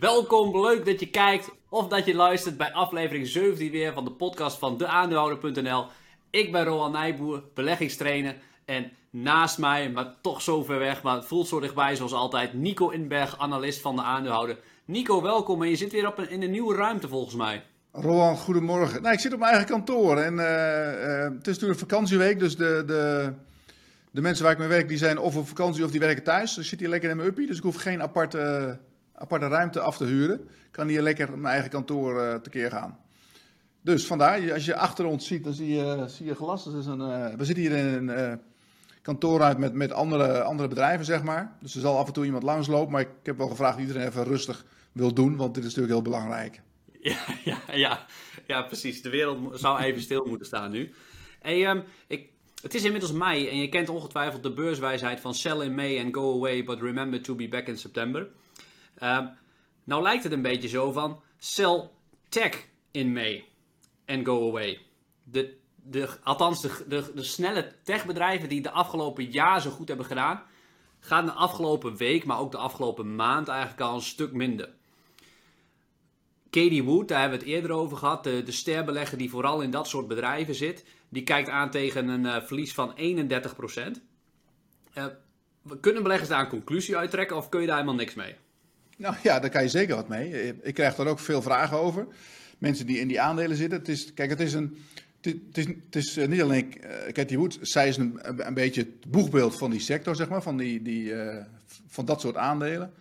Welkom, leuk dat je kijkt of dat je luistert bij aflevering 17 weer van de podcast van deaandeelhouder.nl. Ik ben Roland Nijboer, beleggingstrainer en naast mij, maar toch zo ver weg, maar het voelt zo dichtbij zoals altijd, Nico Inberg, analist van de aandeelhouder. Nico, welkom en je zit weer op in een nieuwe ruimte volgens mij. Roland, goedemorgen. Nou, ik zit op mijn eigen kantoor en uh, uh, het is natuurlijk vakantieweek, dus de, de, de mensen waar ik mee werk, die zijn of op vakantie of die werken thuis. Dus ik zit hier lekker in mijn uppie, dus ik hoef geen aparte, aparte ruimte af te huren. Kan hier lekker mijn eigen kantoor uh, tekeer gaan. Dus vandaar, als je achter ons ziet, dan zie je, zie je glas. Is een, we zitten hier in een kantoor uit met, met andere, andere bedrijven, zeg maar. Dus er zal af en toe iemand langslopen, maar ik heb wel gevraagd of iedereen even rustig wil doen, want dit is natuurlijk heel belangrijk. Ja, ja, ja, ja, precies. De wereld zou even stil moeten staan nu. Hey, um, ik, het is inmiddels mei en je kent ongetwijfeld de beurswijsheid van sell in May and go away, but remember to be back in September. Um, nou lijkt het een beetje zo van sell tech in May and go away. De, de, althans, de, de, de snelle techbedrijven die de afgelopen jaar zo goed hebben gedaan, gaan de afgelopen week, maar ook de afgelopen maand eigenlijk al een stuk minder. Katie Wood, daar hebben we het eerder over gehad, de, de sterbelegger die vooral in dat soort bedrijven zit, die kijkt aan tegen een uh, verlies van 31%. Uh, kunnen beleggers daar een conclusie uit trekken of kun je daar helemaal niks mee? Nou ja, daar kan je zeker wat mee. Ik krijg daar ook veel vragen over. Mensen die in die aandelen zitten. Het is, kijk, het is een. Het is, het is uh, niet alleen uh, Wood, zij is een, beetje het boegbeeld van die sector, zeg maar, van, die, die, van dat soort aandelen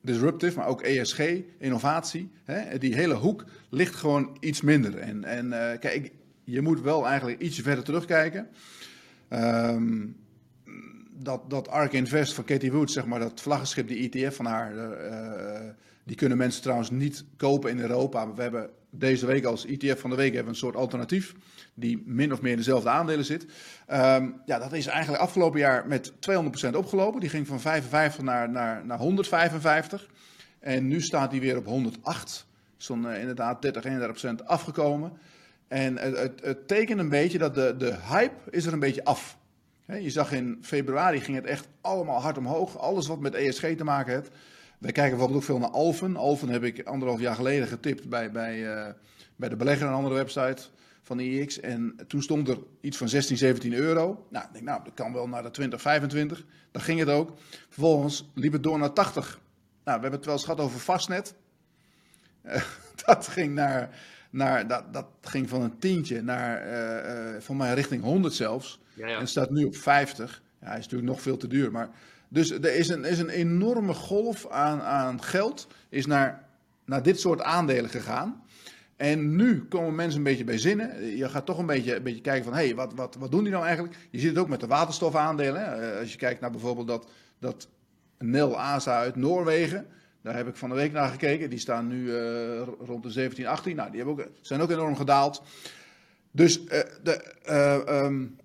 disruptive, maar ook ESG, innovatie. Hè, die hele hoek ligt gewoon iets minder. En, en kijk, je moet wel eigenlijk iets verder terugkijken. Um, dat, dat ARK Invest van Katie Wood, zeg maar, dat vlaggenschip, die ETF van haar, uh, die kunnen mensen trouwens niet kopen in Europa. We hebben deze week als ETF van de week hebben een soort alternatief die min of meer in dezelfde aandelen zit. Um, ja, dat is eigenlijk afgelopen jaar met 200% opgelopen. Die ging van 55 naar, naar, naar 155. En nu staat die weer op 108. Is dan uh, inderdaad 30, 31% afgekomen. En het, het, het tekent een beetje dat de, de hype is er een beetje af. Je zag in februari ging het echt allemaal hard omhoog. Alles wat met ESG te maken heeft. Wij kijken bijvoorbeeld ook veel naar Alphen. Alphen heb ik anderhalf jaar geleden getipt bij, bij, uh, bij de belegger, een andere website van IX. En toen stond er iets van 16, 17 euro. Nou, ik denk, nou, dat kan wel naar de 20, 25. Dan ging het ook. Vervolgens liep het door naar 80. Nou, we hebben het wel eens gehad over vastnet. Uh, dat ging naar, naar dat, dat ging van een tientje naar, uh, van mij richting 100 zelfs. Ja, ja. En staat nu op 50. Ja, hij is natuurlijk nog veel te duur, maar... Dus er is een, is een enorme golf aan, aan geld is naar, naar dit soort aandelen gegaan. En nu komen mensen een beetje bij zinnen. Je gaat toch een beetje, een beetje kijken van, hé, hey, wat, wat, wat doen die nou eigenlijk? Je ziet het ook met de waterstofaandelen. Als je kijkt naar bijvoorbeeld dat, dat Nel ASA uit Noorwegen. Daar heb ik van de week naar gekeken. Die staan nu uh, rond de 17, 18. Nou, die hebben ook, zijn ook enorm gedaald. Dus uh, de, um,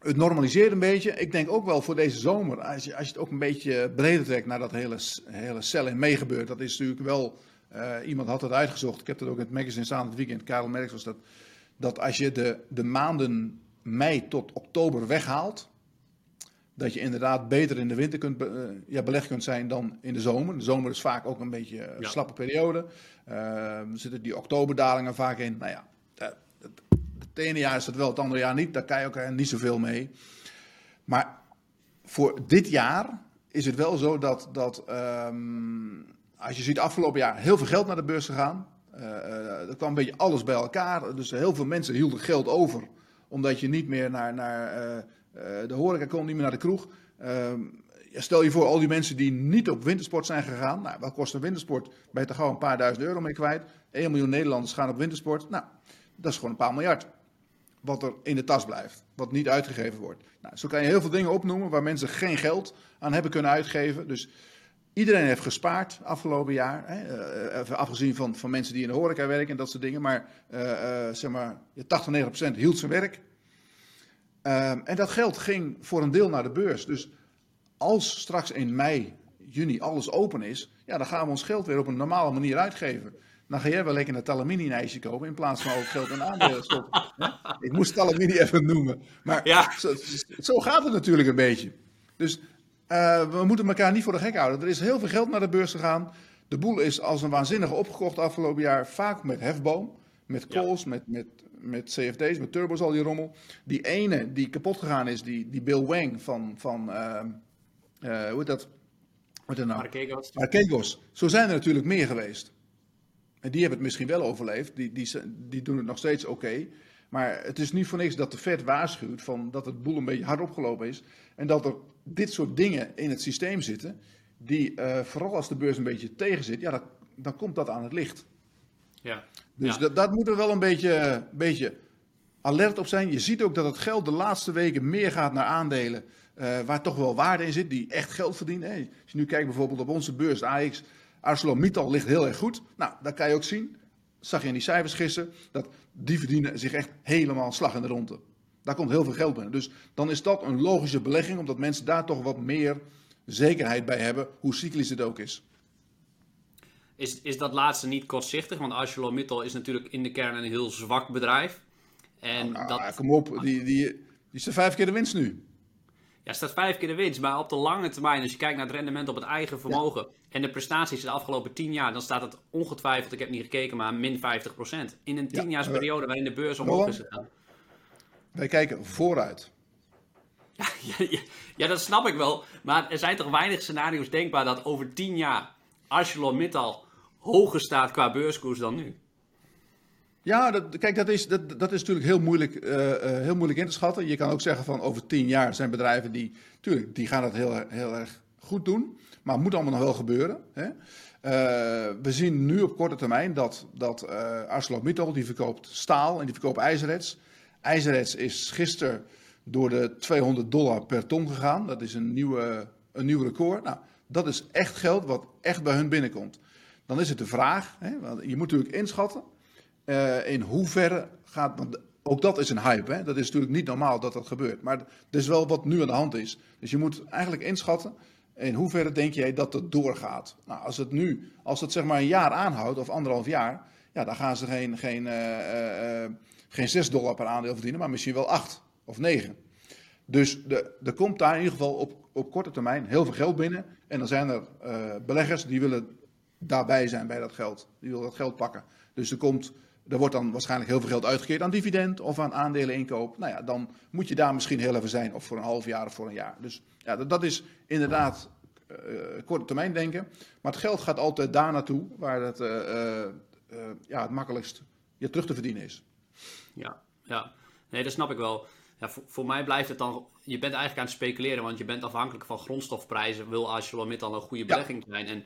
het normaliseert een beetje. Ik denk ook wel voor deze zomer, als je, als je het ook een beetje breder trekt naar dat hele, hele cel in meegebeurt. Dat is natuurlijk wel uh, iemand had het uitgezocht. Ik heb het ook in het magazine staan het weekend. Karel Merks was dat. Dat als je de, de maanden mei tot oktober weghaalt. Dat je inderdaad beter in de winter kunt, uh, ja, belegd kunt zijn dan in de zomer. De zomer is vaak ook een beetje een ja. slappe periode. Uh, er zitten die oktoberdalingen vaak in. Nou ja, het, het ene jaar is het wel, het andere jaar niet. Daar kan je ook niet zoveel mee. Maar voor dit jaar is het wel zo dat, dat um, als je ziet afgelopen jaar heel veel geld naar de beurs gegaan. Uh, er kwam een beetje alles bij elkaar. Dus heel veel mensen hielden geld over. Omdat je niet meer naar, naar de horeca kon, niet meer naar de kroeg. Ehm, stel je voor, al die mensen die niet op wintersport zijn gegaan. Nou, wat kost een wintersport? Ben je toch gewoon een paar duizend euro mee kwijt. 1 miljoen Nederlanders gaan op wintersport. Nou, dat is gewoon een paar miljard. Wat er in de tas blijft. Wat niet uitgegeven wordt. Nou, zo kan je heel veel dingen opnoemen waar mensen geen geld aan hebben kunnen uitgeven. Dus Iedereen heeft gespaard afgelopen jaar. Hè? Uh, afgezien van, van mensen die in de horeca werken en dat soort dingen. Maar, uh, zeg maar 80, 90% hield zijn werk. Ehm, en dat geld ging voor een deel naar de beurs. Dus als straks in mei, juni alles open is. Ja, dan gaan we ons geld weer op een normale manier uitgeven. Dan ga jij wel lekker een Talamini-ijsje kopen in plaats van al het geld in aandelen stoppen. Ik moest Talamini even noemen. Maar ja. zo, zo gaat het natuurlijk een beetje. Dus uh, we moeten elkaar niet voor de gek houden. Er is heel veel geld naar de beurs gegaan. De boel is als een waanzinnige opgekocht afgelopen jaar. Vaak met hefboom, met calls, met, met, met CFD's, met turbos, al die rommel. Die ene die kapot gegaan is, die, die Bill Wang van, van uh, uh, hoe heet dat? Wat er nou? Archegos. Archegos. Zo zijn er natuurlijk meer geweest. En die hebben het misschien wel overleefd. Die, die, die doen het nog steeds oké. Maar het is niet voor niks dat de Fed waarschuwt van dat het boel een beetje hard opgelopen is. En dat er dit soort dingen in het systeem zitten. Die uh, vooral als de beurs een beetje tegen zit, ja, dat, dan komt dat aan het licht. Ja. Dus ja. Dat, dat moeten we wel een beetje, beetje alert op zijn. Je ziet ook dat het geld de laatste weken meer gaat naar aandelen. Uh, waar toch wel waarde in zit, die echt geld verdienen. Hey, als je nu kijkt bijvoorbeeld op onze beurs, AX, ArcelorMittal ligt heel erg goed. Nou, dat kan je ook zien. Zag je in die cijfers gisteren, dat die verdienen zich echt helemaal slag in de ronde. Daar komt heel veel geld binnen. Dus dan is dat een logische belegging, omdat mensen daar toch wat meer zekerheid bij hebben, hoe cyclisch het ook is. Is, is dat laatste niet kortzichtig? Want ArcelorMittal is natuurlijk in de kern een heel zwak bedrijf. En nou, dat... Kom op, die, die, die is er vijf keer de winst nu. Ja, staat vijf keer de winst. Maar op de lange termijn, als je kijkt naar het rendement op het eigen vermogen... Ja. en de prestaties de afgelopen tien jaar... dan staat het ongetwijfeld, ik heb niet gekeken, maar min 50%. In een tienjaarsperiode ja, waarin de beurs omhoog is gegaan. Wij kijken vooruit. Ja, ja, ja, dat snap ik wel. Maar er zijn toch weinig scenario's denkbaar dat over tien jaar ArcelorMittal hoger staat qua beurskoers dan nu? Ja, dat, kijk, dat is, dat, dat is natuurlijk heel moeilijk, uh, uh, heel moeilijk in te schatten. Je kan ook zeggen van over tien jaar zijn bedrijven die, tuurlijk, die gaan het heel, heel erg goed doen. Maar het moet allemaal nog wel gebeuren. Hè? Uh, we zien nu op korte termijn dat, dat ArcelorMittal, die verkoopt staal en die verkoopt ijzererts. Ijzererts is gisteren door de 200 dollar per ton gegaan. Dat is een, nieuwe, een nieuw record. Nou, dat is echt geld wat echt bij hun binnenkomt. Dan is het de vraag, hè, want je moet natuurlijk inschatten, uh, in hoeverre gaat, want ook dat is een hype, hè? dat is natuurlijk niet normaal dat dat gebeurt, maar dat is wel wat nu aan de hand is. Dus je moet eigenlijk inschatten, in hoeverre denk jij dat het doorgaat? Nou, als het nu, als het zeg maar een jaar aanhoudt, of anderhalf jaar, ja, dan gaan ze geen, geen, uh, geen 6 dollar per aandeel verdienen, maar misschien wel 8 of 9. Dus de, er komt daar in ieder geval op, op korte termijn heel veel geld binnen. En dan zijn er beleggers die willen daarbij zijn bij dat geld. Die willen dat geld pakken. Dus er, komt, er wordt dan waarschijnlijk heel veel geld uitgekeerd aan dividend of aan aandelen inkoop. Nou ja, dan moet je daar misschien heel even zijn. Of voor een half jaar of voor een jaar. Dus ja, dat, dat is inderdaad uh, korte termijn denken. Maar het geld gaat altijd daar naartoe waar het, uh, ja, het makkelijkst je terug te verdienen is. Ja, ja. Nee, dat snap ik wel ja, voor, voor, mij blijft het dan. Je bent eigenlijk aan het speculeren, want je bent afhankelijk van grondstofprijzen. Wil ArcelorMittal een goede belegging ja. zijn? En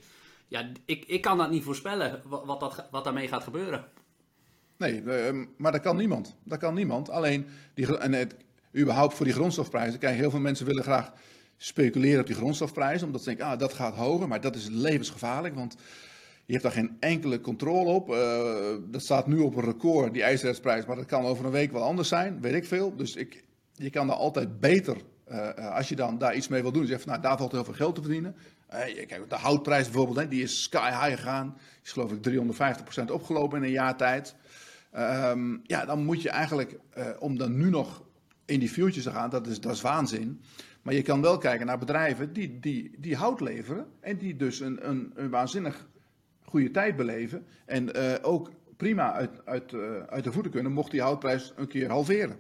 ja, ik, ik kan dat niet voorspellen, wat, wat, dat, wat daarmee gaat gebeuren. Nee, uh, maar dat kan niemand. Dat kan niemand. Alleen, die, en het, überhaupt voor die grondstofprijzen. Kijk, heel veel mensen willen graag speculeren op die grondstofprijzen. Omdat ze denken, ah, dat gaat hoger. Maar dat is levensgevaarlijk, want je hebt daar geen enkele controle op. Uh, dat staat nu op een record, die ijzerertsprijs. Maar dat kan over een week wel anders zijn, weet ik veel. Dus ik, je kan daar altijd beter, uh, als je dan daar iets mee wil doen. Zeg van, nou, daar valt heel veel geld te verdienen. Kijk, de houtprijs bijvoorbeeld, hè, die is sky high gegaan. Die is geloof ik 350% opgelopen in een jaar tijd. Um, ja, dan moet je eigenlijk, om dan nu nog in die futures te gaan, dat is, dat is waanzin. Maar je kan wel kijken naar bedrijven die, die, die hout leveren. En die dus een, een, een waanzinnig goede tijd beleven. En uh, ook prima uit, uit, uh, uit de voeten kunnen, mocht die houtprijs een keer halveren.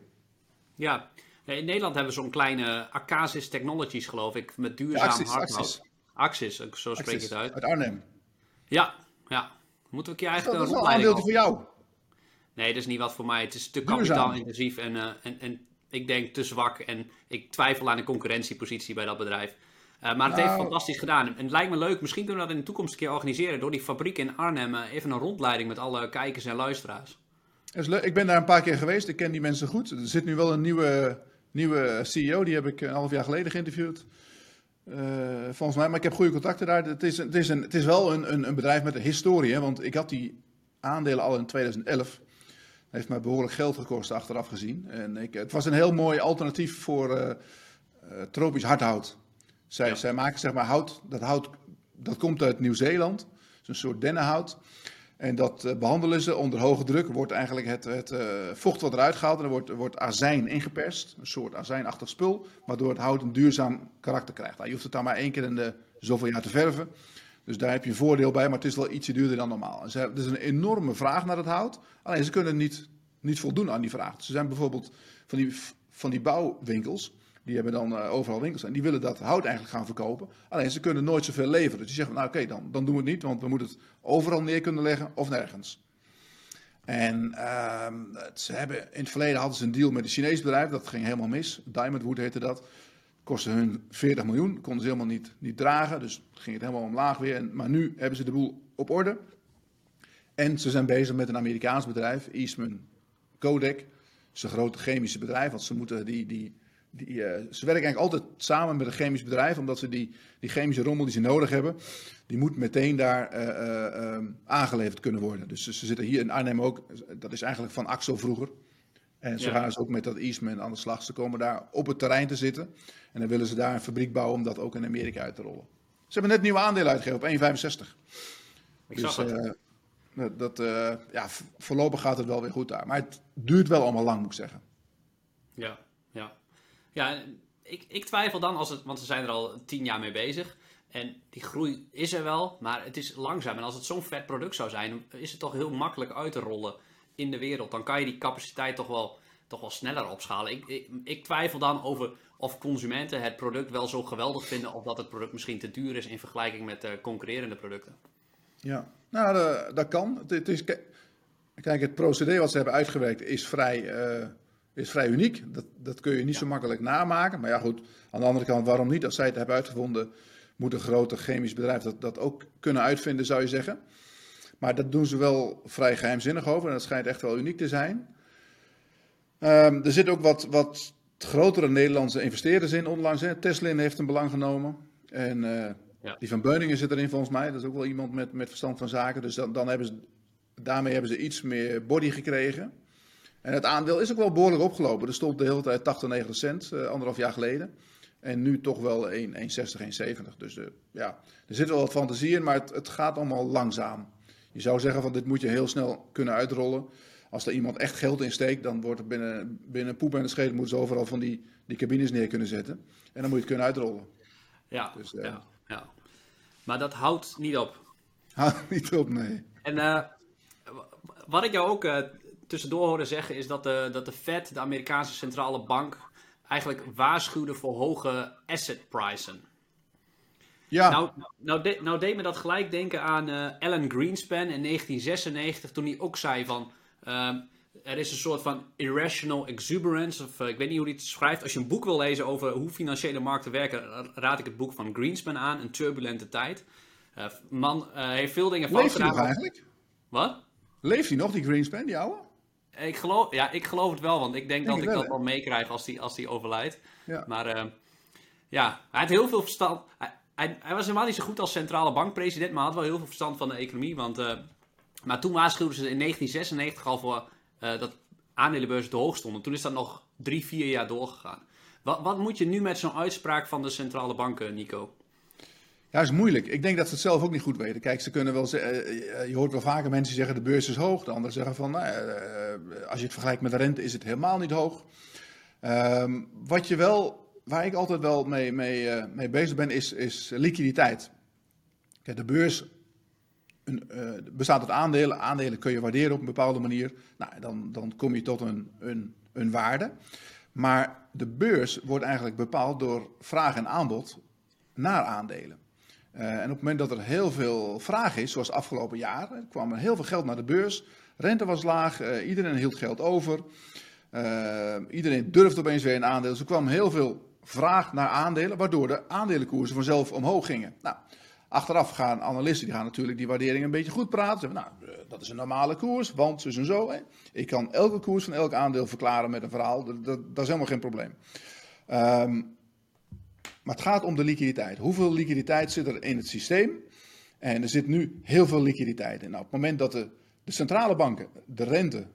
Ja, in Nederland hebben we zo'n kleine Acasis Technologies, geloof ik, met duurzaam Axis, hardhout. Axis. Axis, zo spreek je het uit. Uit Arnhem. Ja, ja. Moeten we een keer eigenlijk dat een is wel een rondleiding aandeeltje voor jou. Nee, dat is niet wat voor mij. Het is te kapitaalintensief en, uh, en, en ik denk te zwak. En ik twijfel aan de concurrentiepositie bij dat bedrijf. Uh, maar het Nou. heeft fantastisch gedaan. En het lijkt me leuk, misschien kunnen we dat in de toekomst een keer organiseren. Door die fabriek in Arnhem uh, even een rondleiding met alle kijkers en luisteraars. Is leuk. Ik ben daar een paar keer geweest, ik ken die mensen goed. Er zit nu wel een nieuwe, nieuwe CEO, die heb ik een half jaar geleden geïnterviewd. Uh, volgens mij, maar ik heb goede contacten daar. Het is, het is, een, het is wel een, een, een bedrijf met een historie, hè, want ik had die aandelen al in 2011. Heeft mij behoorlijk geld gekost achteraf gezien. En ik, het was een heel mooi alternatief voor uh, uh, tropisch hardhout. Zij, Ja. zij maken zeg maar hout, dat hout dat komt uit Nieuw-Zeeland. Het is een soort dennenhout. En dat eh, behandelen ze onder hoge druk. Wordt eigenlijk het, het eh, vocht wat eruit gehaald. En er wordt, wordt azijn ingeperst. Een soort azijnachtig spul. Waardoor het hout een duurzaam karakter krijgt. Nou, je hoeft het dan maar één keer in de zoveel jaar te verven. Dus daar heb je voordeel bij, maar het is wel ietsje duurder dan normaal. En er is een enorme vraag naar het hout. Alleen ze kunnen niet, niet voldoen aan die vraag. Ze zijn bijvoorbeeld van die, van die bouwwinkels. Die hebben dan uh, overal winkels en die willen dat hout eigenlijk gaan verkopen. Alleen ze kunnen nooit zoveel leveren. Dus die zeggen, nou oké, dan, dan doen we het niet, want we moeten het overal neer kunnen leggen of nergens. En uh, ze hebben, in het verleden hadden ze een deal met een Chinees bedrijf, dat ging helemaal mis. Diamondwood heette dat. Kostte hun 40 miljoen, konden ze helemaal niet, niet dragen, dus ging het helemaal omlaag weer. En, maar nu hebben ze de boel op orde. En ze zijn bezig met een Amerikaans bedrijf, Eastman Kodak. Dat is een grote chemische bedrijf, want ze moeten die, die die, uh, ze werken eigenlijk altijd samen met een chemisch bedrijf, omdat ze die, die chemische rommel die ze nodig hebben, die moet meteen daar uh, uh, aangeleverd kunnen worden. Dus ze zitten hier in Arnhem ook, dat is eigenlijk van Axel vroeger. En zo ja. gaan ze ook met dat Eastman aan de slag. Ze komen daar op het terrein te zitten. En dan willen ze daar een fabriek bouwen om dat ook in Amerika uit te rollen. Ze hebben net nieuwe aandelen uitgegeven op 1,65. Ik dus, zag het. dat, ja, voorlopig gaat het wel weer goed daar. Maar het duurt wel allemaal lang, moet ik zeggen. Ja, ja. Ja, ik, ik twijfel dan, als het, want ze zijn er al tien jaar mee bezig. En die groei is er wel, maar het is langzaam. En als het zo'n vet product zou zijn, is het toch heel makkelijk uit te rollen in de wereld. Dan kan je die capaciteit toch wel, toch wel sneller opschalen. Ik, ik, ik twijfel dan over of consumenten het product wel zo geweldig vinden. Of dat het product misschien te duur is in vergelijking met uh, concurrerende producten. Ja, nou, de, dat kan. Het, het, is, kijk, het procedé wat ze hebben uitgewerkt is vrij. Uh is vrij uniek. Dat, dat kun je niet zo makkelijk namaken. Maar ja, goed, aan de andere kant, waarom niet? Als zij het hebben uitgevonden, moet een groter chemisch bedrijf dat, dat ook kunnen uitvinden, zou je zeggen. Maar dat doen ze wel vrij geheimzinnig over en dat schijnt echt wel uniek te zijn. Um, er zitten ook wat, wat grotere Nederlandse investeerders in onlangs. Hè. Teslin heeft een belang genomen. En uh, ja. die van Beuningen zit erin volgens mij. Dat is ook wel iemand met, met verstand van zaken. Dus dan, dan hebben ze, daarmee hebben ze iets meer body gekregen. En het aandeel is ook wel behoorlijk opgelopen. Er stond de hele tijd 80, 90 cent, uh, anderhalf jaar geleden. En nu toch wel 1,60, 1,70. Dus uh, ja, er zit wel wat fantasie in, maar het, het, gaat allemaal langzaam. Je zou zeggen van dit moet je heel snel kunnen uitrollen. Als er iemand echt geld in steekt, dan wordt er binnen, binnen poep en de scheet moeten ze overal van die, die cabines neer kunnen zetten. En dan moet je het kunnen uitrollen. Ja, dus, uh, ja, ja. Maar dat houdt niet op. Houdt niet op, nee. En wat ik jou ook tussendoor horen zeggen is dat de, dat de Fed, de Amerikaanse centrale bank, eigenlijk waarschuwde voor hoge asset pricen. Ja. Nou, nou, de, nou deed me dat gelijk denken aan uh, Alan Greenspan in 1996, toen hij ook zei van... Uh, er is een soort van irrational exuberance, of uh, ik weet niet hoe hij het schrijft. Als je een boek wil lezen over hoe financiële markten werken, raad ik het boek van Greenspan aan, Een turbulente tijd. Uh, man heeft veel dingen fout gedaan. Leeft hij nog eigenlijk? Wat? Leeft hij nog, die Greenspan, die oude? Ik geloof, ja, ik geloof het wel, want ik denk, dat ik dat wel meekrijg als die, als die overlijdt. Ja. Maar uh, ja, hij had heel veel verstand. Hij, hij, was helemaal niet zo goed als centrale bankpresident, maar had wel heel veel verstand van de economie. Want, uh, maar toen waarschuwden ze in 1996 al voor uh, dat aandelenbeurzen te hoog stonden. Toen is dat nog drie, vier jaar doorgegaan. Wat, wat moet je nu met zo'n uitspraak van de centrale banken, Nico? Ja, is moeilijk. Ik denk dat ze het zelf ook niet goed weten. Kijk, ze kunnen wel zeggen, je hoort wel vaker mensen zeggen de beurs is hoog. De anderen zeggen van, nou, als je het vergelijkt met de rente is het helemaal niet hoog. Um, wat je wel, waar ik altijd wel mee, mee, uh, mee bezig ben, is, is liquiditeit. Kijk, de beurs een, uh, bestaat uit aandelen. Aandelen kun je waarderen op een bepaalde manier. Nou, dan, dan kom je tot een, een, een waarde. Maar de beurs wordt eigenlijk bepaald door vraag en aanbod naar aandelen. Uh, en op het moment dat er heel veel vraag is, zoals afgelopen jaar, kwam er heel veel geld naar de beurs. Rente was laag, iedereen hield geld over. Iedereen durfde opeens weer een aandeel. Dus er kwam heel veel vraag naar aandelen, waardoor de aandelenkoersen vanzelf omhoog gingen. Nou, achteraf gaan analisten die gaan natuurlijk die waardering een beetje goed praten. Nou, dat is een normale koers, want zo en zo. Hè. Ik kan elke koers van elk aandeel verklaren met een verhaal. Dat, is helemaal geen probleem. Um, maar het gaat om de liquiditeit. Hoeveel liquiditeit zit er in het systeem? En er zit nu heel veel liquiditeit in. Nou, op het moment dat de, de centrale banken de rente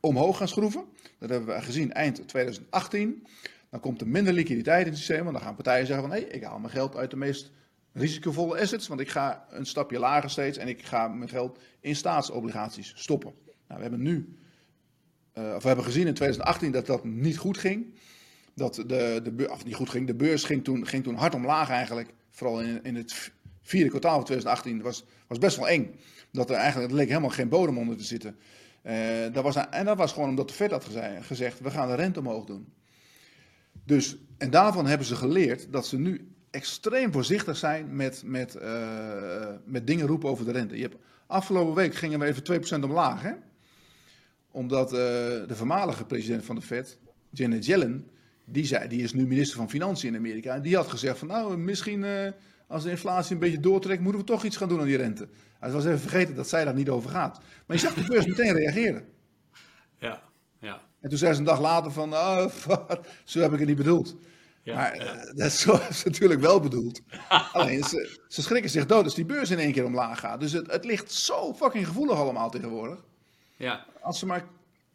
omhoog gaan schroeven, dat hebben we gezien eind 2018, dan komt er minder liquiditeit in het systeem. Want dan gaan partijen zeggen van, hé, ik haal mijn geld uit de meest risicovolle assets, want ik ga een stapje lager steeds en ik ga mijn geld in staatsobligaties stoppen. Nou, we hebben nu, uh, of we hebben gezien in 2018 dat dat niet goed ging dat de, de, of niet goed ging. De beurs ging toen, ging toen hard omlaag eigenlijk. Vooral in, in het vierde kwartaal van 2018 was, was best wel eng. Dat er eigenlijk leek helemaal geen bodem onder te zitten. Uh, was, en dat was gewoon omdat de Fed had gezegd, we gaan de rente omhoog doen. Dus, en daarvan hebben ze geleerd dat ze nu extreem voorzichtig zijn met, met, uh, met dingen roepen over de rente. Je hebt, afgelopen week gingen we even 2% omlaag. Hè? Omdat uh, de voormalige president van de Fed, Janet Yellen, die, zei, die is nu minister van Financiën in Amerika. En die had gezegd van nou, misschien uh, als de inflatie een beetje doortrekt, moeten we toch iets gaan doen aan die rente. Hij was even vergeten dat zij daar niet over gaat. Maar je zag de beurs meteen reageren. Ja, ja. En toen zei ze een dag later van, oh, zo heb ik het niet bedoeld. Ja, maar ja. Uh, dat is, zo is natuurlijk wel bedoeld. Alleen, ze, ze, schrikken zich dood als die beurs in één keer omlaag gaat. Dus het, het ligt zo fucking gevoelig allemaal tegenwoordig. Ja. Als ze maar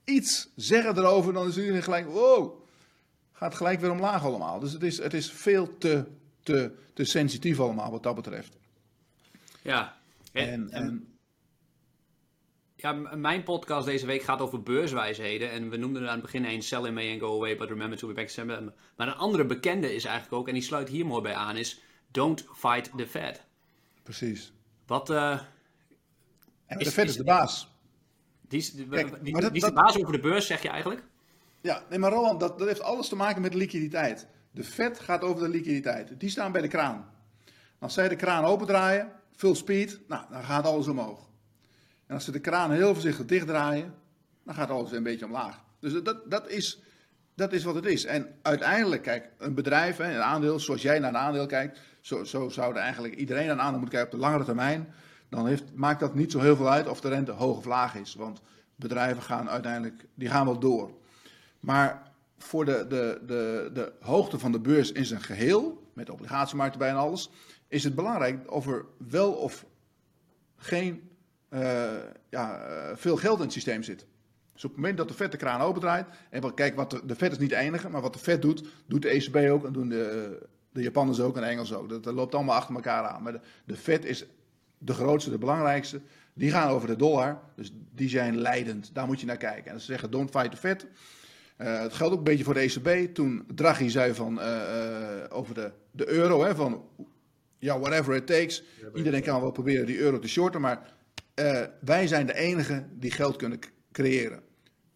iets zeggen erover, dan is iedereen gelijk, wow, gaat gelijk weer omlaag allemaal. Dus het is, het is veel te, te, te sensitief allemaal wat dat betreft. Ja. En, en, en ja, mijn podcast deze week gaat over beurswijsheden. En we noemden er aan het begin een sell in May and go away, but remember to be back December. Maar een andere bekende is eigenlijk ook, en die sluit hier mooi bij aan, is don't fight the Fed. Precies. Wat... Uh, en de Fed is de baas. Die is, Kijk, die, dat, die is de baas over de beurs, zeg je eigenlijk? Ja, nee, maar Roland, dat, dat heeft alles te maken met liquiditeit. De Fed gaat over de liquiditeit. Die staan bij de kraan. Als zij de kraan opendraaien, full speed, nou, dan gaat alles omhoog. En als ze de kraan heel voorzichtig dichtdraaien, dan gaat alles weer een beetje omlaag. Dus dat, dat, is, dat is wat het is. En uiteindelijk, kijk, een bedrijf, een aandeel, zoals jij naar een aandeel kijkt, zo, zo zou eigenlijk iedereen naar een aandeel moeten kijken op de langere termijn. Dan heeft, maakt dat niet zo heel veel uit of de rente hoog of laag is. Want bedrijven gaan uiteindelijk, die gaan wel door. Maar voor de, de, de, de hoogte van de beurs in zijn geheel, met de obligatiemarkt erbij en alles, is het belangrijk of er wel of geen uh, ja, veel geld in het systeem zit. Dus op het moment dat de vet de kraan opendraait, en kijk, wat de, de vet is niet de enige, maar wat de vet doet, doet de ECB ook en doen de, de Japanners ook en de Engelsen ook. Dat, dat loopt allemaal achter elkaar aan. Maar de, de vet is de grootste, de belangrijkste. Die gaan over de dollar, dus die zijn leidend. Daar moet je naar kijken. En ze zeggen, don't fight the Fed. Uh, het geldt ook een beetje voor de ECB. Toen Draghi zei van, uh, uh, over de, de euro, hè, van ja, whatever it takes. Iedereen kan wel proberen die euro te shorten, maar wij zijn de enigen die geld kunnen creëren.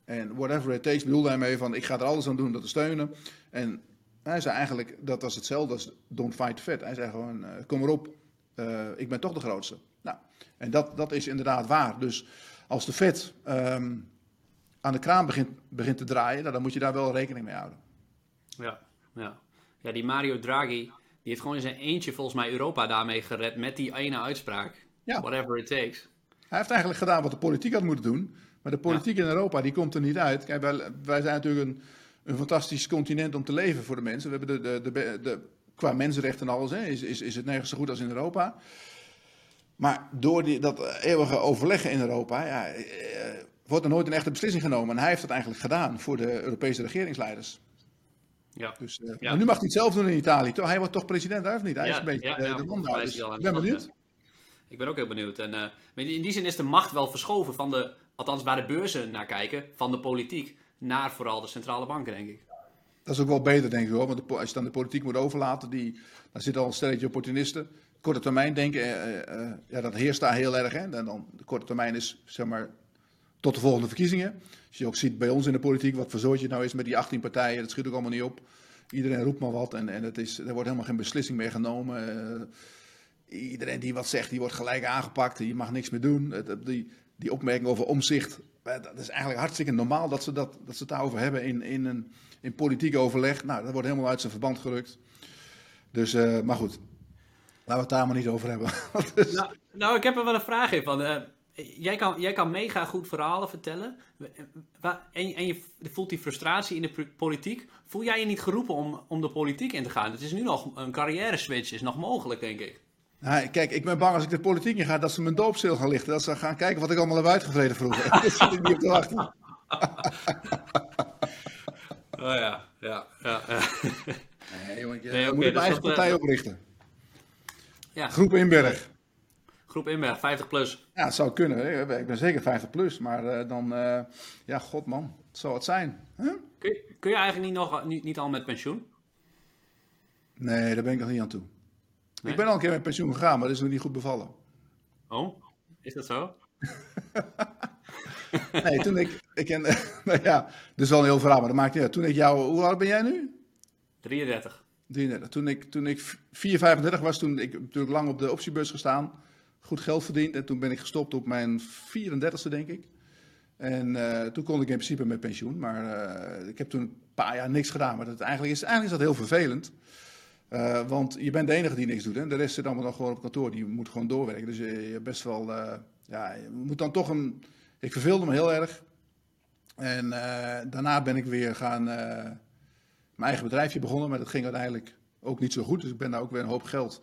En whatever it takes bedoelde hij mee van, ik ga er alles aan doen om dat te steunen. En hij zei eigenlijk, dat was hetzelfde als don't fight Fed. Hij zei gewoon, kom erop, ik ben toch de grootste. Nou, en dat, dat is inderdaad waar. Dus als de Fed... Um, aan de kraan begint, begint te draaien, nou, dan moet je daar wel rekening mee houden. Ja, ja. ja, die Mario Draghi, die heeft gewoon in zijn eentje volgens mij Europa daarmee gered met die ene uitspraak. Ja. Whatever it takes. Hij heeft eigenlijk gedaan wat de politiek had moeten doen. Maar de politiek in Europa, die komt er niet uit. Kijk, wij, wij zijn natuurlijk een, een fantastisch continent om te leven voor de mensen. We hebben de, de, de, de qua mensenrechten en alles, hè, is, is, is het nergens zo goed als in Europa. Maar door die, dat eeuwige overleggen in Europa, ja, eh, wordt er nooit een echte beslissing genomen. En hij heeft dat eigenlijk gedaan voor de Europese regeringsleiders. Ja. Dus, uh, Maar nu mag hij het zelf doen in Italië. Hij wordt toch president, daar of niet? Hij ja, is een beetje ja, de man daar. Dus ik ben benieuwd. Ik ben ook heel benieuwd. En uh, in die zin is de macht wel verschoven van de, althans waar de beurzen naar kijken, van de politiek naar vooral de centrale banken, denk ik. Dat is ook wel beter, denk ik hoor. Want als je dan de politiek moet overlaten, die, daar zit al een stelletje opportunisten. Korte termijn denken, ja, dat heerst daar heel erg. Hè? En dan, de korte termijn is zeg maar tot de volgende verkiezingen. Als je ook ziet bij ons in de politiek, wat verzooit je nou is met die 18 partijen, dat schiet ook allemaal niet op. Iedereen roept maar wat en, en het is, er wordt helemaal geen beslissing meer genomen. Iedereen die wat zegt, die wordt gelijk aangepakt. Je mag niks meer doen. Die, die opmerking over omzicht, eh, dat is eigenlijk hartstikke normaal dat ze, dat, dat ze het daarover hebben in, in, een, in politiek overleg. Nou, dat wordt helemaal uit zijn verband gerukt. Dus, uh, maar goed, laten we het daar maar niet over hebben. nou, nou, ik heb er wel een vraag in van... Uh jij kan, jij kan mega goed verhalen vertellen. En, en je voelt die frustratie in de politiek. Voel jij je niet geroepen om, om de politiek in te gaan? Het is nu nog een carrière switch, is nog mogelijk, denk ik. Nou, kijk, ik ben bang als ik de politiek in ga dat ze mijn doopstil gaan lichten. Dat ze gaan kijken wat ik allemaal heb uitgevreden vroeger. Dat zit ik niet op te wachten. oh ja, ja, ja. ja. Nee, jongen, je nee, okay, moet dus eigen partij uh, oprichten. Ja. Groep Inberg. Groep Inberg, 50 plus. Ja, het zou kunnen. Ik ben zeker 50 plus. Maar uh, dan, uh, ja, god man, het zou het zijn. Huh? Kun, je, kun je eigenlijk niet, nog, niet, niet al met pensioen? Nee, daar ben ik nog niet aan toe. Nee? Ik ben al een keer met pensioen gegaan, maar dat is nog niet goed bevallen. Oh, is dat zo? Nee, toen ik, ik ken, nou ja, dat is wel een heel verhaal, maar dat maakt niet uit. Toen ik jou, hoe oud ben jij nu? 33. 33. Toen ik, toen ik 4, 35 was, toen ik natuurlijk lang op de optiebus gestaan, goed geld verdiend. En toen ben ik gestopt op mijn 34ste, denk ik. En eh, toen kon ik in principe met pensioen. Maar eh, ik heb toen een paar jaar niks gedaan. Maar dat, eigenlijk, is, eigenlijk is dat heel vervelend. Eh, want je bent de enige die niks doet. Hè? De rest zit allemaal nog gewoon op kantoor. Die moet gewoon doorwerken. Dus je, je hebt best wel... eh, ja, je moet dan toch een... Ik verveelde me heel erg. En eh, daarna ben ik weer gaan... eh, mijn eigen bedrijfje begonnen. Maar dat ging uiteindelijk ook niet zo goed. Dus ik ben daar ook weer een hoop geld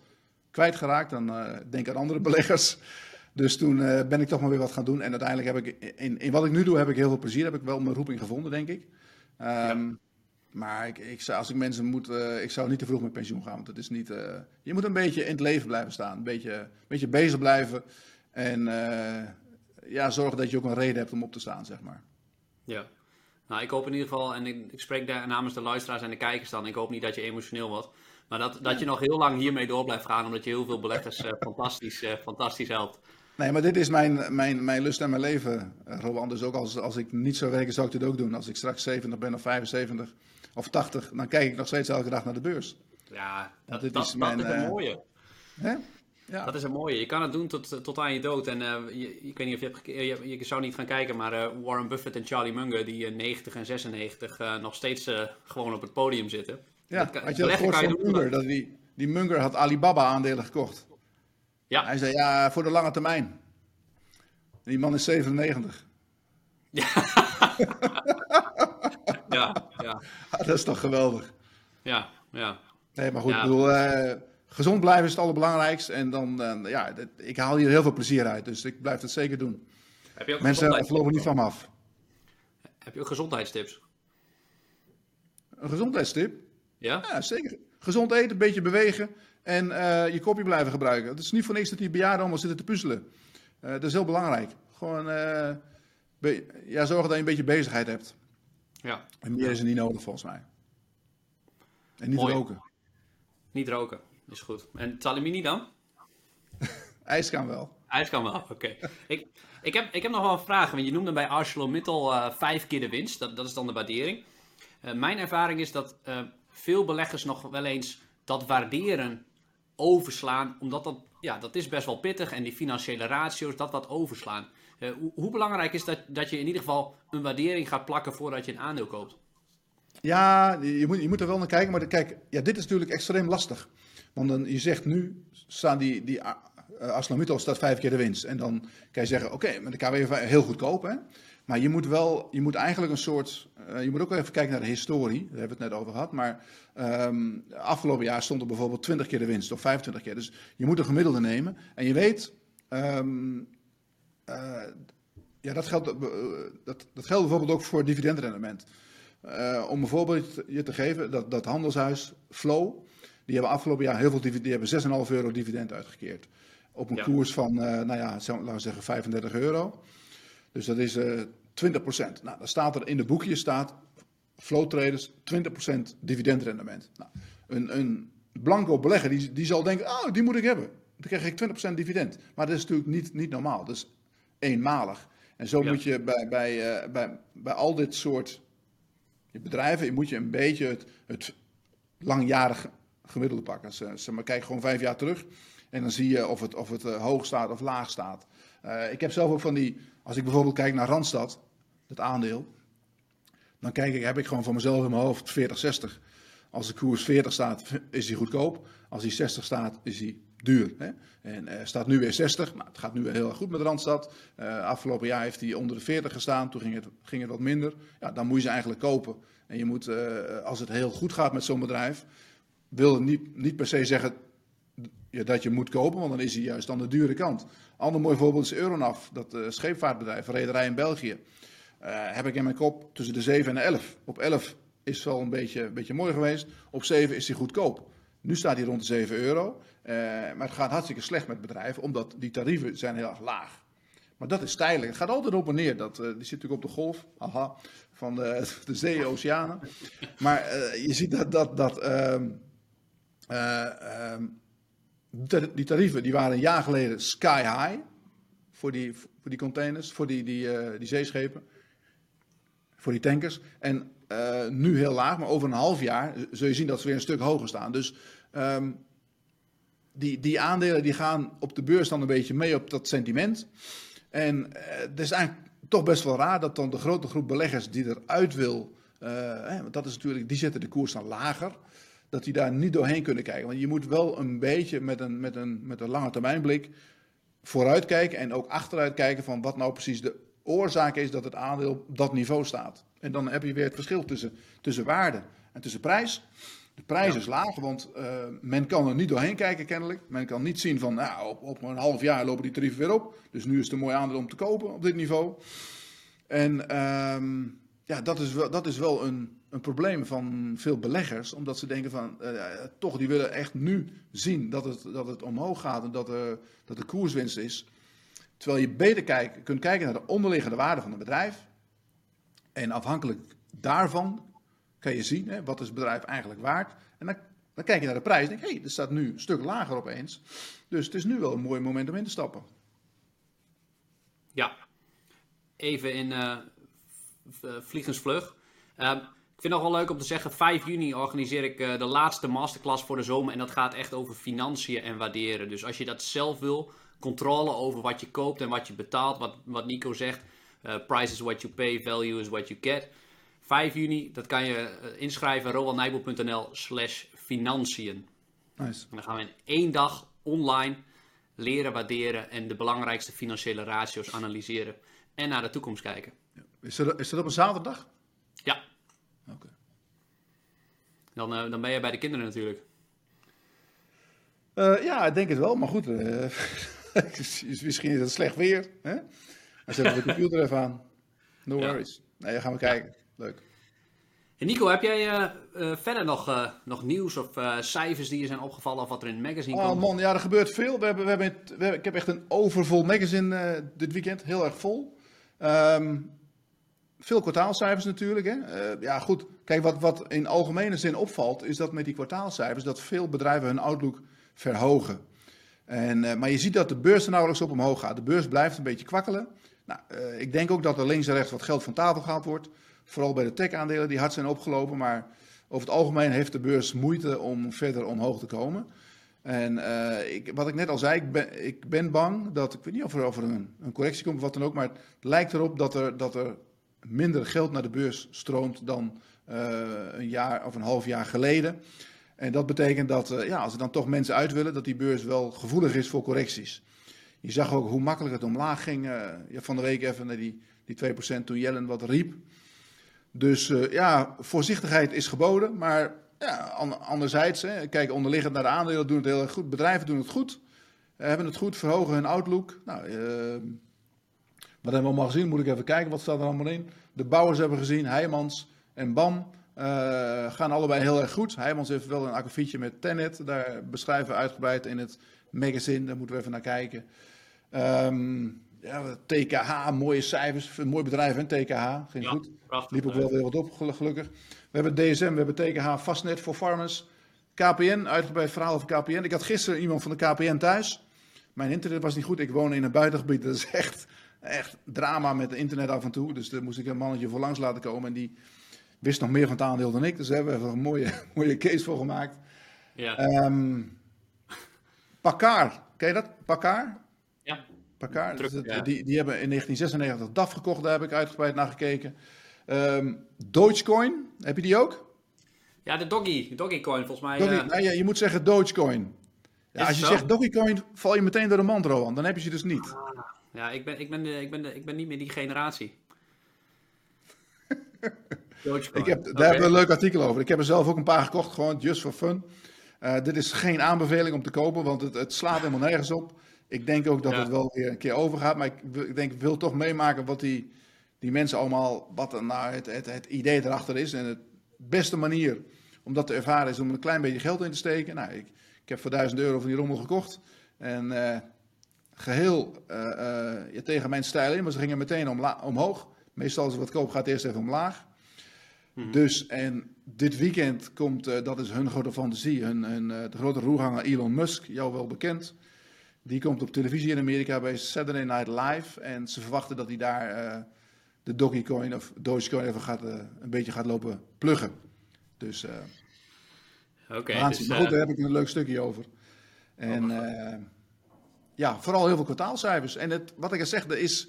kwijtgeraakt. Dan eh, denk aan andere beleggers. Dus toen eh, ben ik toch maar weer wat gaan doen. En uiteindelijk heb ik... In, in wat ik nu doe heb ik heel veel plezier. Heb ik wel mijn roeping gevonden, denk ik. Ehm, Maar ik, ik zou, als ik mensen moet, eh, ik zou niet te vroeg met pensioen gaan. Want het is niet, eh, je moet een beetje in het leven blijven staan. Een beetje, een beetje bezig blijven. En eh, ja, zorgen dat je ook een reden hebt om op te staan, zeg maar. Ja. Nou, ik hoop in ieder geval, en ik, ik spreek daar namens de luisteraars en de kijkers dan, ik hoop niet dat je emotioneel wordt. Maar dat, dat je nog heel lang hiermee door blijft gaan, omdat je heel veel beleggers fantastisch, fantastisch helpt. Nee, maar dit is mijn, mijn, mijn lust en mijn leven, Rowan. Dus ook als, als ik niet zou werken, zou ik dit ook doen. Als ik straks 70 ben of 75 of 80, dan kijk ik nog steeds elke dag naar de beurs. Ja, dat, dat, is dat mijn, is een eh, mooie. Hè? Ja. Dat is een mooie. Je kan het doen tot, tot aan je dood. En eh, je, ik weet niet of je hebt je, je zou niet gaan kijken, maar eh, Warren Buffett en Charlie Munger, die in 90 en 96 eh, nog steeds gewoon op het podium zitten. Ja, Dat kan- had je dat gehoord van Munger? Dat die, die Munger had Alibaba-aandelen gekocht. Ja. Hij zei, ja, voor de lange termijn. Die man is 97. Ja, ja, dat is toch geweldig. ja, ja. Nee, maar goed, Ja. ik bedoel, eh, gezond blijven is het allerbelangrijkste. En dan, eh, ja, ik haal hier heel veel plezier uit. Dus ik blijf dat zeker doen. Heb je ook Mensen vlogen niet van me af. Heb je ook gezondheidstips? Een gezondheidstip? Ja? Ja, zeker. Gezond eten, een beetje bewegen en eh, je kopje blijven gebruiken. Het is niet voor niks dat die bejaarden allemaal zitten te puzzelen. Dat is heel belangrijk. Gewoon eh, be- ja, zorgen dat je een beetje bezigheid hebt. Ja. En meer is er niet nodig volgens mij. En niet Mooi. roken. Niet roken. Is goed. En Talimini dan? IJs kan wel. Ijs kan wel, oké. ik, ik, heb, ik heb nog wel een vraag. Want je noemde bij ArcelorMittal eh vijf keer de winst. Dat, dat is dan de waardering. Eh, mijn ervaring is dat eh, veel beleggers nog wel eens dat waarderen overslaan. Omdat dat, ja, dat is best wel pittig. En die financiële ratio's, dat wat overslaan. Eh, hoe, belangrijk is dat, dat je in ieder geval een waardering gaat plakken voordat je een aandeel koopt? Ja, je moet, je moet er wel naar kijken. Maar kijk, ja, dit is natuurlijk extreem lastig. Want dan, je zegt nu, staan die, die uh, staat vijf keer de winst. En dan kan je zeggen, oké, maar de KW heel goedkoop. Hè? Maar je moet wel, je moet eigenlijk een soort, je moet ook even kijken naar de historie. Daar hebben we het net over gehad. Maar ehm, afgelopen jaar stond er bijvoorbeeld 20 keer de winst of 25 keer. Dus je moet een gemiddelde nemen. En je weet, ehm, eh, ja, dat geldt, eh, dat, dat geldt bijvoorbeeld ook voor dividendrendement. Eh, om een voorbeeld je te geven, dat, dat handelshuis Flow, die hebben afgelopen jaar heel veel dividend, die hebben 6,5 euro dividend uitgekeerd. Op een Ja. koers van, nou ja, laten we zeggen 35 euro. Dus dat is eh 20%. Nou, dan staat er in de boekje, staat Flow Traders 20% dividendrendement. Nou, een, een blanco belegger, die, die zal denken, oh, die moet ik hebben. Dan krijg ik 20% dividend. Maar dat is natuurlijk niet, niet normaal. Is eenmalig. En zo Ja. moet je bij, bij, eh, bij, bij al dit soort bedrijven, moet je een beetje het, het langjarig gemiddelde pakken. Zeg zeg maar, kijk gewoon vijf jaar terug en dan zie je of het, of het eh, hoog staat of laag staat. Eh, ik heb zelf ook van die, als ik bijvoorbeeld kijk naar Randstad, het aandeel, dan kijk ik, heb ik gewoon van mezelf in mijn hoofd 40, 60. Als de koers 40 staat, is die goedkoop. Als die 60 staat, is die duur. Hè? En eh, staat nu weer 60. Nou, het gaat nu heel erg goed met Randstad. Eh, afgelopen jaar heeft hij onder de 40 gestaan. Toen ging het, ging wat minder. Ja, dan moet je ze eigenlijk kopen. En je moet, eh, als het heel goed gaat met zo'n bedrijf, wil het niet, niet per se zeggen ja, dat je moet kopen, want dan is hij juist aan de dure kant. Ander mooi voorbeeld is Euronav, dat scheepvaartbedrijf, rederij in België. Heb ik in mijn kop tussen de 7 en de 11. Op 11 is het wel een beetje, een beetje mooi geweest. Op 7 is hij goedkoop. Nu staat hij rond de 7 euro. Eh, maar het gaat hartstikke slecht met bedrijf, omdat die tarieven zijn heel erg laag. Maar dat is tijdelijk. Het gaat altijd op en neer. Dat, eh, die zit natuurlijk op de golf aha, van de, de zee, oceanen. Maar eh, je ziet dat, dat, dat ehm, eh, ehm, die tarieven die waren een jaar geleden sky high voor die, voor die containers, voor die, die, die zeeschepen, voor die tankers. En uh, nu heel laag, maar over een half jaar zul je zien dat ze weer een stuk hoger staan. Dus um, die, die aandelen die gaan op de beurs dan een beetje mee op dat sentiment. En uh, het is eigenlijk toch best wel raar dat dan de grote groep beleggers die eruit wil, hè, want dat is natuurlijk, die zetten de koers dan lager dat die daar niet doorheen kunnen kijken. Want je moet wel een beetje met een, met een, met een lange termijn blik vooruitkijken en ook achteruit kijken van wat nou precies de oorzaak is dat het aandeel op dat niveau staat. En dan heb je weer het verschil tussen, tussen waarde en tussen prijs. De prijs is laag, want uh, men kan er niet doorheen kijken kennelijk. Men kan niet zien van, nou, op, op een half jaar lopen die tarieven weer op. Dus nu is het een mooi aandeel om te kopen op dit niveau. En um, ja, dat is wel, dat is wel een, een probleem van veel beleggers. Omdat ze denken van, uh, toch, die willen echt nu zien dat het, dat het omhoog gaat en dat, er, dat de koerswinst is. Terwijl je beter kijk, kunt kijken naar de onderliggende waarde van het bedrijf. En afhankelijk daarvan kan je zien, hè, wat het bedrijf eigenlijk waard. En dan, dan kijk je naar de prijs en denk hé, hey, dat staat nu een stuk lager opeens. Dus het is nu wel een mooi moment om in te stappen. Ja, even in uh, vliegensvlug. Uh, ik vind het nog wel leuk om te zeggen, 5 juni organiseer ik uh, de laatste masterclass voor de zomer. En dat gaat echt over financiën en waarderen. Dus als je dat zelf wil, controle over wat je koopt en wat je betaalt. Wat, wat Nico zegt, price is what you pay, value is what you get. 5 juni, dat kan je uh, inschrijven, rolandnijboel.nl slash financiën. Nice. En dan gaan we in één dag online leren waarderen en de belangrijkste financiële ratio's analyseren. En naar de toekomst kijken. Is dat, is dat op een zaterdag? Ja. Oké. Okay. Dan, uh, dan ben je bij de kinderen natuurlijk. Uh, ja, ik denk het wel, maar goed. Uh, misschien is het slecht weer. Hè? Dan zetten we de computer even aan. No worries. Nee, dan gaan we kijken. Leuk. En Nico, heb jij verder nog, nog nieuws of cijfers die je zijn opgevallen of wat er in het magazine komt? Oh man, ja, er gebeurt veel. We hebben, we hebben, we hebben, ik heb echt een overvol magazine dit weekend. Heel erg vol. Um, veel kwartaalcijfers natuurlijk. Hè? Uh, ja, goed. Kijk, wat, wat in algemene zin opvalt, is dat met die kwartaalcijfers dat veel bedrijven hun outlook verhogen. En, uh, maar je ziet dat de beurs er nauwelijks op omhoog gaat. De beurs blijft een beetje kwakkelen. Nou, uh, ik denk ook dat er links en rechts wat geld van tafel gehaald wordt. Vooral bij de tech-aandelen die hard zijn opgelopen. Maar over het algemeen heeft de beurs moeite om verder omhoog te komen. En ik, wat ik net al zei, ik ben, ik ben bang dat, ik weet niet of er over een, een correctie komt of wat dan ook, maar het lijkt erop dat er, dat er minder geld naar de beurs stroomt dan uh, een jaar of een half jaar geleden. En dat betekent dat ja, als er dan toch mensen uit willen, dat die beurs wel gevoelig is voor correcties. Je zag ook hoe makkelijk het omlaag ging. Ja, van de week even naar die, die 2% toen Jellen wat riep. Dus ja, voorzichtigheid is geboden. Maar ja, anderzijds, hè, kijk onderliggend naar de aandelen doen het heel erg goed. Bedrijven doen het goed. hebben het goed, verhogen hun outlook. Nou, wat hebben we allemaal gezien? Moet ik even kijken, wat staat er allemaal in? De bouwers hebben gezien, Heijmans en BAM. Gaan allebei heel erg goed. Heijmans heeft wel een akkefietje met Tenet. Daar beschrijven we uitgebreid in het magazine. Daar moeten we even naar kijken. Um, ja, TKH, mooie cijfers. Een mooi bedrijf, hè, TKH. Ging ja, goed. Prachtig, Liep ook wel weer wat op, gelukkig. We hebben DSM, we hebben TKH, Fastnet voor Farmers. KPN, uitgebreid verhaal over KPN. Ik had gisteren iemand van de KPN thuis. Mijn internet was niet goed. Ik woon in een buitengebied. Dat is echt echt drama met internet af en toe. Dus daar moest ik een mannetje voor langs laten komen. En die wist nog meer van het aandeel dan ik. Dus daar hebben we een mooie, mooie case voor gemaakt. Ja. Um, Pakar, ken je dat? Pakar? Ja. Pakar, dus dat, ja. die, die hebben in 1996 DAF gekocht. Daar heb ik uitgebreid naar gekeken. Um, Dogecoin, heb je die ook? Ja, de Doggy, Doggycoin volgens mij. Doggy, uh... nou ja, je moet zeggen Dogecoin. Ja, als je zo? zegt Doggycoin, val je meteen door de mand, Rowan. Dan heb je ze dus niet. Ah. Ja, ik ben, ik, ben, ik, ben, ik ben niet meer die generatie. ik heb, daar okay. hebben we een leuk artikel over. Ik heb er zelf ook een paar gekocht, gewoon just for fun. Uh, dit is geen aanbeveling om te kopen, want het, het slaat helemaal nergens op. Ik denk ook dat ja. het wel weer een keer overgaat, maar ik, ik denk, ik wil toch meemaken wat die, die mensen allemaal, wat nou het, het, het idee erachter is. En de beste manier om dat te ervaren is om een klein beetje geld in te steken. Nou, ik, ik heb voor 1000 euro van die rommel gekocht. En uh, geheel uh, uh, tegen mijn stijl in, maar ze gingen meteen omla- omhoog. Meestal als ik wat koop gaat het eerst even omlaag. Dus, en dit weekend komt, eh, dat is hun grote fantasie, hun, hun, eh, de grote roerganger Elon Musk, jou wel bekend. Die komt op televisie in Amerika bij Saturday Night Live. En ze verwachten dat hij daar eh, de Dogecoin of Dogecoin even gaat, een beetje gaat lopen pluggen. Dus, Oké, waanzin. dus, maar goed, daar heb ik een leuk stukje over. En eh, ja, vooral heel veel kwartaalcijfers. En het, wat ik al zeg, er is,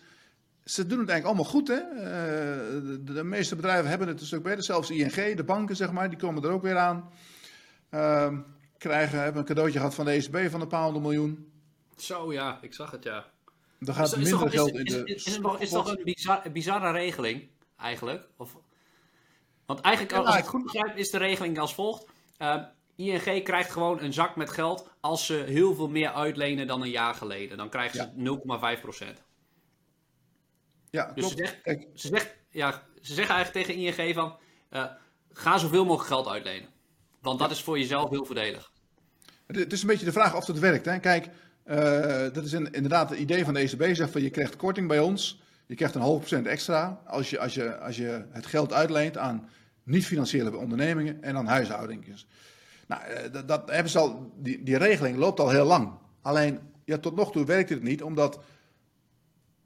ze doen het eigenlijk allemaal goed. Hè? Eh, de, de meeste bedrijven hebben het een stuk beter. Zelfs ING, de banken zeg maar, die komen er ook weer aan. Ehm, krijgen, hebben een cadeautje gehad van de ECB van een paar honderd miljoen. Zo ja, ik zag het ja. Er gaat Is, is, minder toch, is, geld in is, de... is, is het nog- is toch een bizar, bizarre regeling, eigenlijk? Of, want eigenlijk, Ja, als ik het goed begrijp, is de regeling als volgt. Eh, ING krijgt gewoon een zak met geld als ze heel veel meer uitlenen dan een jaar geleden. Dan krijgen ze 0,5%. Ja, Dus ze zegt, ze, zegt, ja, ze zeggen eigenlijk tegen ING van... eh, ga zoveel mogelijk geld uitlenen. Want dat is voor jezelf heel voordelig. Het is een beetje de vraag of dat werkt. Hè? Kijk, eh, dat is een- inderdaad het idee van de ECB. Zegt van je krijgt korting bij ons. Je krijgt een half procent extra als je, als, je, als je het geld uitleent aan niet-financiële ondernemingen en aan huishoudingen. Nou, eh, dat, dat hebben ze al, die, die regeling loopt al heel lang. Alleen, ja, tot nog toe werkte het niet, omdat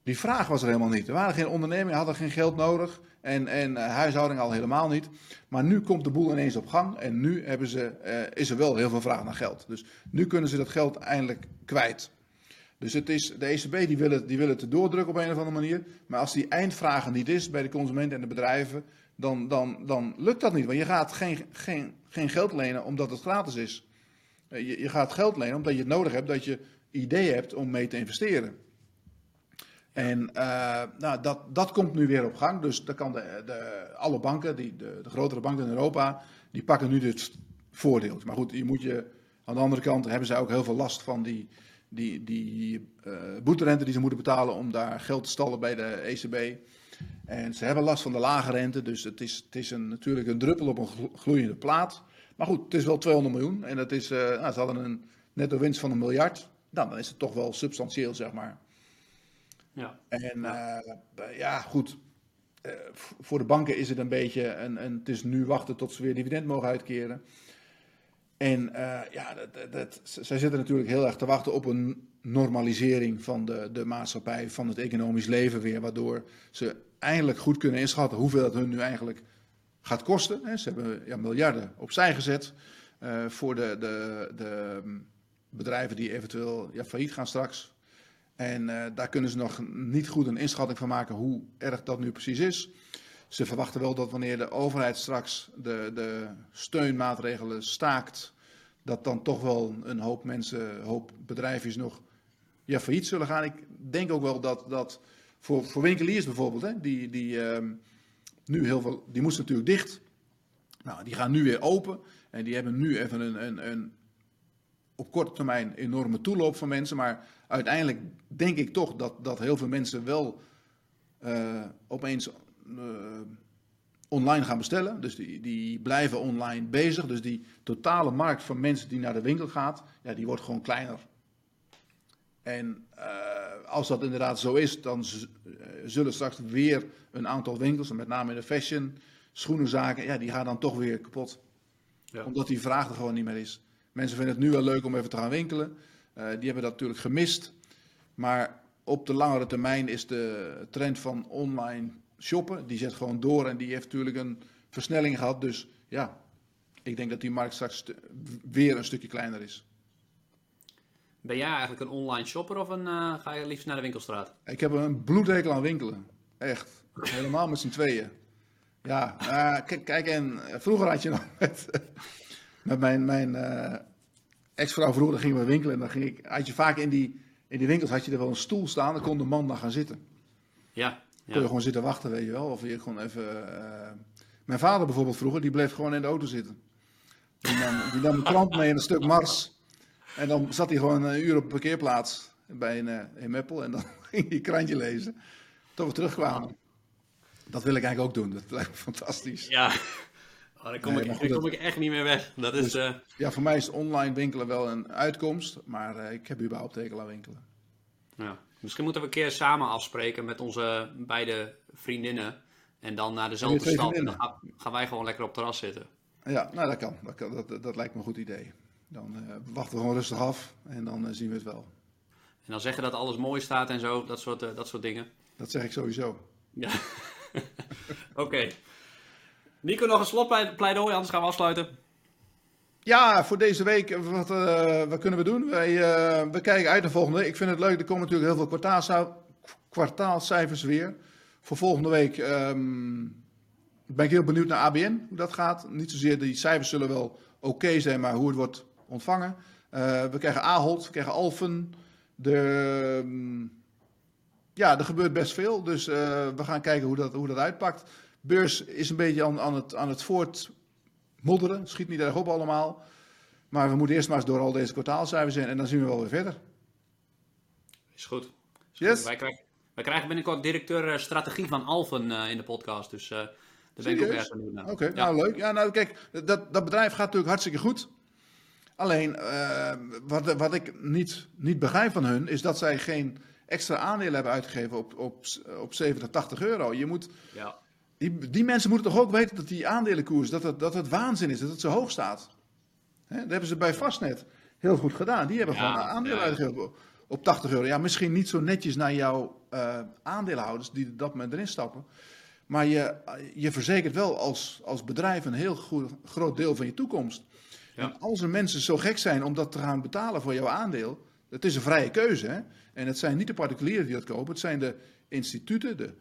die vraag was er helemaal niet. Er waren geen ondernemingen, hadden geen geld nodig. En, en eh, huishouding al helemaal niet. Maar nu komt de boel ineens op gang. En nu hebben ze, eh, is er wel heel veel vraag naar geld. Dus nu kunnen ze dat geld eindelijk kwijt. Dus het is, de ECB die wil, het, die wil het doordrukken op een of andere manier. Maar als die eindvraag er niet is bij de consumenten en de bedrijven. Dan, dan, dan lukt dat niet. Want je gaat geen, geen, geen geld lenen omdat het gratis is. Eh, Je, je gaat geld lenen omdat je het nodig hebt. Dat je ideeën hebt om mee te investeren. En eh, nou, dat, dat komt nu weer op gang. Dus dan kan de, de, alle banken, die, de, grotere banken in Europa, die pakken nu dit voordeel. Maar goed, je moet je, aan de andere kant hebben zij ook heel veel last van die, die, die eh boeterente die ze moeten betalen om daar geld te stallen bij de ECB. En ze hebben last van de lage rente, dus het is, het is een, natuurlijk een druppel op een glo- gloeiende plaat. Maar goed, het is wel 200 miljoen en dat is, eh, nou, ze hadden een netto winst van een miljard. Nou, dan is het toch wel substantieel, zeg maar. Ja. En eh, ja, goed. Eh, voor de banken is het een beetje. Een, het is nu wachten tot ze weer dividend mogen uitkeren. En eh, ja, dat, dat, zij zitten natuurlijk heel erg te wachten op een normalisering van de, de maatschappij, van het economisch leven weer. Waardoor ze eindelijk goed kunnen inschatten hoeveel het hun nu eigenlijk gaat kosten. Hè. Ze hebben ja, miljarden opzij gezet eh, voor de, de, de mm, bedrijven die eventueel ja, failliet gaan straks. En eh, daar kunnen ze nog niet goed een inschatting van maken hoe erg dat nu precies is. Ze verwachten wel dat wanneer de overheid straks de, de steunmaatregelen staakt, dat dan toch wel een hoop mensen, een hoop bedrijfjes nog ja, failliet zullen gaan. Ik denk ook wel dat, dat voor, winkeliers bijvoorbeeld, hè, die, die ehm, nu heel veel, die moesten natuurlijk dicht. Nou, die gaan nu weer open en die hebben nu even een, een, een op korte termijn enorme toeloop van mensen. Maar uiteindelijk denk ik toch dat, dat heel veel mensen wel eh, opeens eh, online gaan bestellen. Dus die, die blijven online bezig. Dus die totale markt van mensen die naar de winkel gaat, ja, die wordt gewoon kleiner. En eh, als dat inderdaad zo is, dan zullen straks weer een aantal winkels, en met name in de fashion, schoenenzaken, ja, die gaan dan toch weer kapot. Ja. Omdat die vraag er gewoon niet meer is. Mensen vinden het nu wel leuk om even te gaan winkelen. Eh, die hebben dat natuurlijk gemist. Maar op de langere termijn is de trend van online shoppen, die zet gewoon door en die heeft natuurlijk een versnelling gehad. Dus ja, ik denk dat die markt straks weer een stukje kleiner is. Ben jij eigenlijk een online shopper of een, eh, ga je liefst naar de winkelstraat? Ik heb een bloedhekel aan winkelen. Echt. Helemaal met z'n tweeën. Ja, eh, kijk, en vroeger had je nog met, met mijn, mijn ex-vrouw vroeger, dan gingen we winkelen en dan ging ik, had je vaak in die, in die winkels had je er wel een stoel staan, dan kon de man daar gaan zitten. Ja. Kon je ja. gewoon zitten wachten, weet je wel. Of je gewoon even... eh, Mijn vader bijvoorbeeld vroeger, die bleef gewoon in de auto zitten. Die nam, die nam een krant mee en een stuk Mars. En dan zat hij gewoon een uur op een parkeerplaats bij een, eh, in Meppel. En dan ging hij krantje lezen. Tot we terugkwamen. Dat wil ik eigenlijk ook doen. Dat lijkt me fantastisch. Ja. Oh, daar kom, Nee, ik, dat- kom ik echt niet meer weg. Dat is... Dus- eh, Ja, voor mij is online winkelen wel een uitkomst. Maar eh, ik heb überhaupt hekel aan winkelen. Ja. Misschien moeten we een keer samen afspreken met onze beide vriendinnen. En dan naar dezelfde stad. En dan gaan, wij gewoon lekker op het terras zitten. Ja, nou dat kan. Dat, kan. dat, dat lijkt me een goed idee. Dan eh, wachten we gewoon rustig af en dan zien we het wel. En dan zeggen dat alles mooi staat en zo. Dat soort, dat soort dingen. Dat zeg ik sowieso. Ja. Oké. Nico, nog een slotpleidooi, anders gaan we afsluiten. Ja, voor deze week, eh, wat, eh, wat kunnen we doen? Wij, eh, we kijken uit naar volgende. Ik vind het leuk, er komen natuurlijk heel veel kwartaalcij- kwartaalcijfers weer. Voor volgende week ehm, ben ik heel benieuwd naar ABN, hoe dat gaat. Niet zozeer, die cijfers zullen wel oké zijn, maar hoe het wordt ontvangen. We krijgen Ahold, we krijgen Alphen. De, ehm, ja, er gebeurt best veel, dus we gaan kijken hoe dat, hoe dat uitpakt. Beurs is een beetje aan, aan, het, aan het voortmodderen, schiet niet erg op allemaal. Maar we moeten eerst maar eens door al deze kwartaalcijfers heen en dan zien we wel weer verder. Is goed. Is Yes. goed. Wij, krijgen, wij krijgen binnenkort directeur eh, strategie van Alphen eh, in de podcast. Dus eh, daar ben ik ook erg benieuwd naar. Oké, Ja. nou leuk. Ja, nou kijk, dat, dat bedrijf gaat natuurlijk hartstikke goed. Alleen, wat, wat ik niet, niet begrijp van hun, is dat zij geen extra aandelen hebben uitgegeven op, op, op 70, 80 euro. Je moet, Ja. Die, die mensen moeten toch ook weten dat die aandelenkoers, dat het, dat het waanzin is, dat het zo hoog staat. Dat hebben ze bij Fastnet heel goed gedaan. Die hebben Ja, gewoon aandelen ja. uitgegeven op, op 80 euro. Ja, misschien niet zo netjes naar jouw eh, aandeelhouders die dat moment erin stappen. Maar je, je verzekert wel als, als bedrijf een heel goed, groot deel van je toekomst. Ja. En als er mensen zo gek zijn om dat te gaan betalen voor jouw aandeel, het is een vrije keuze. Hè? En het zijn niet de particulieren die dat kopen, het zijn de instituten, de,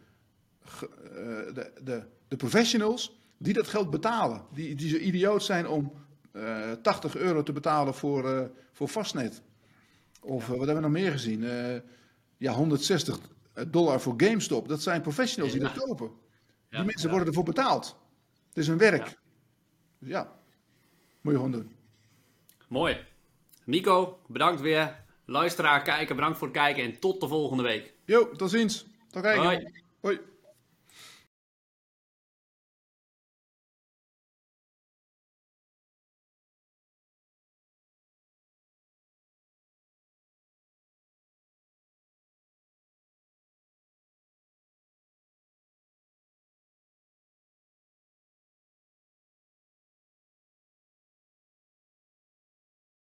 de, de, de professionals die dat geld betalen. Die, die zo idioot zijn om eh 80 euro te betalen voor, eh voor vastnet. Of eh, wat hebben we nog meer gezien? Eh, ja, 160 dollar voor GameStop. Dat zijn professionals die dat kopen. Ja, Die mensen worden ervoor betaald. Het is hun werk. Ja. Dus ja, moet je gewoon doen. Mooi. Nico, bedankt weer. Luisteraar, kijken, bedankt voor het kijken en tot de volgende week. Jo, tot ziens. Tot kijken. Hoi. Hoi.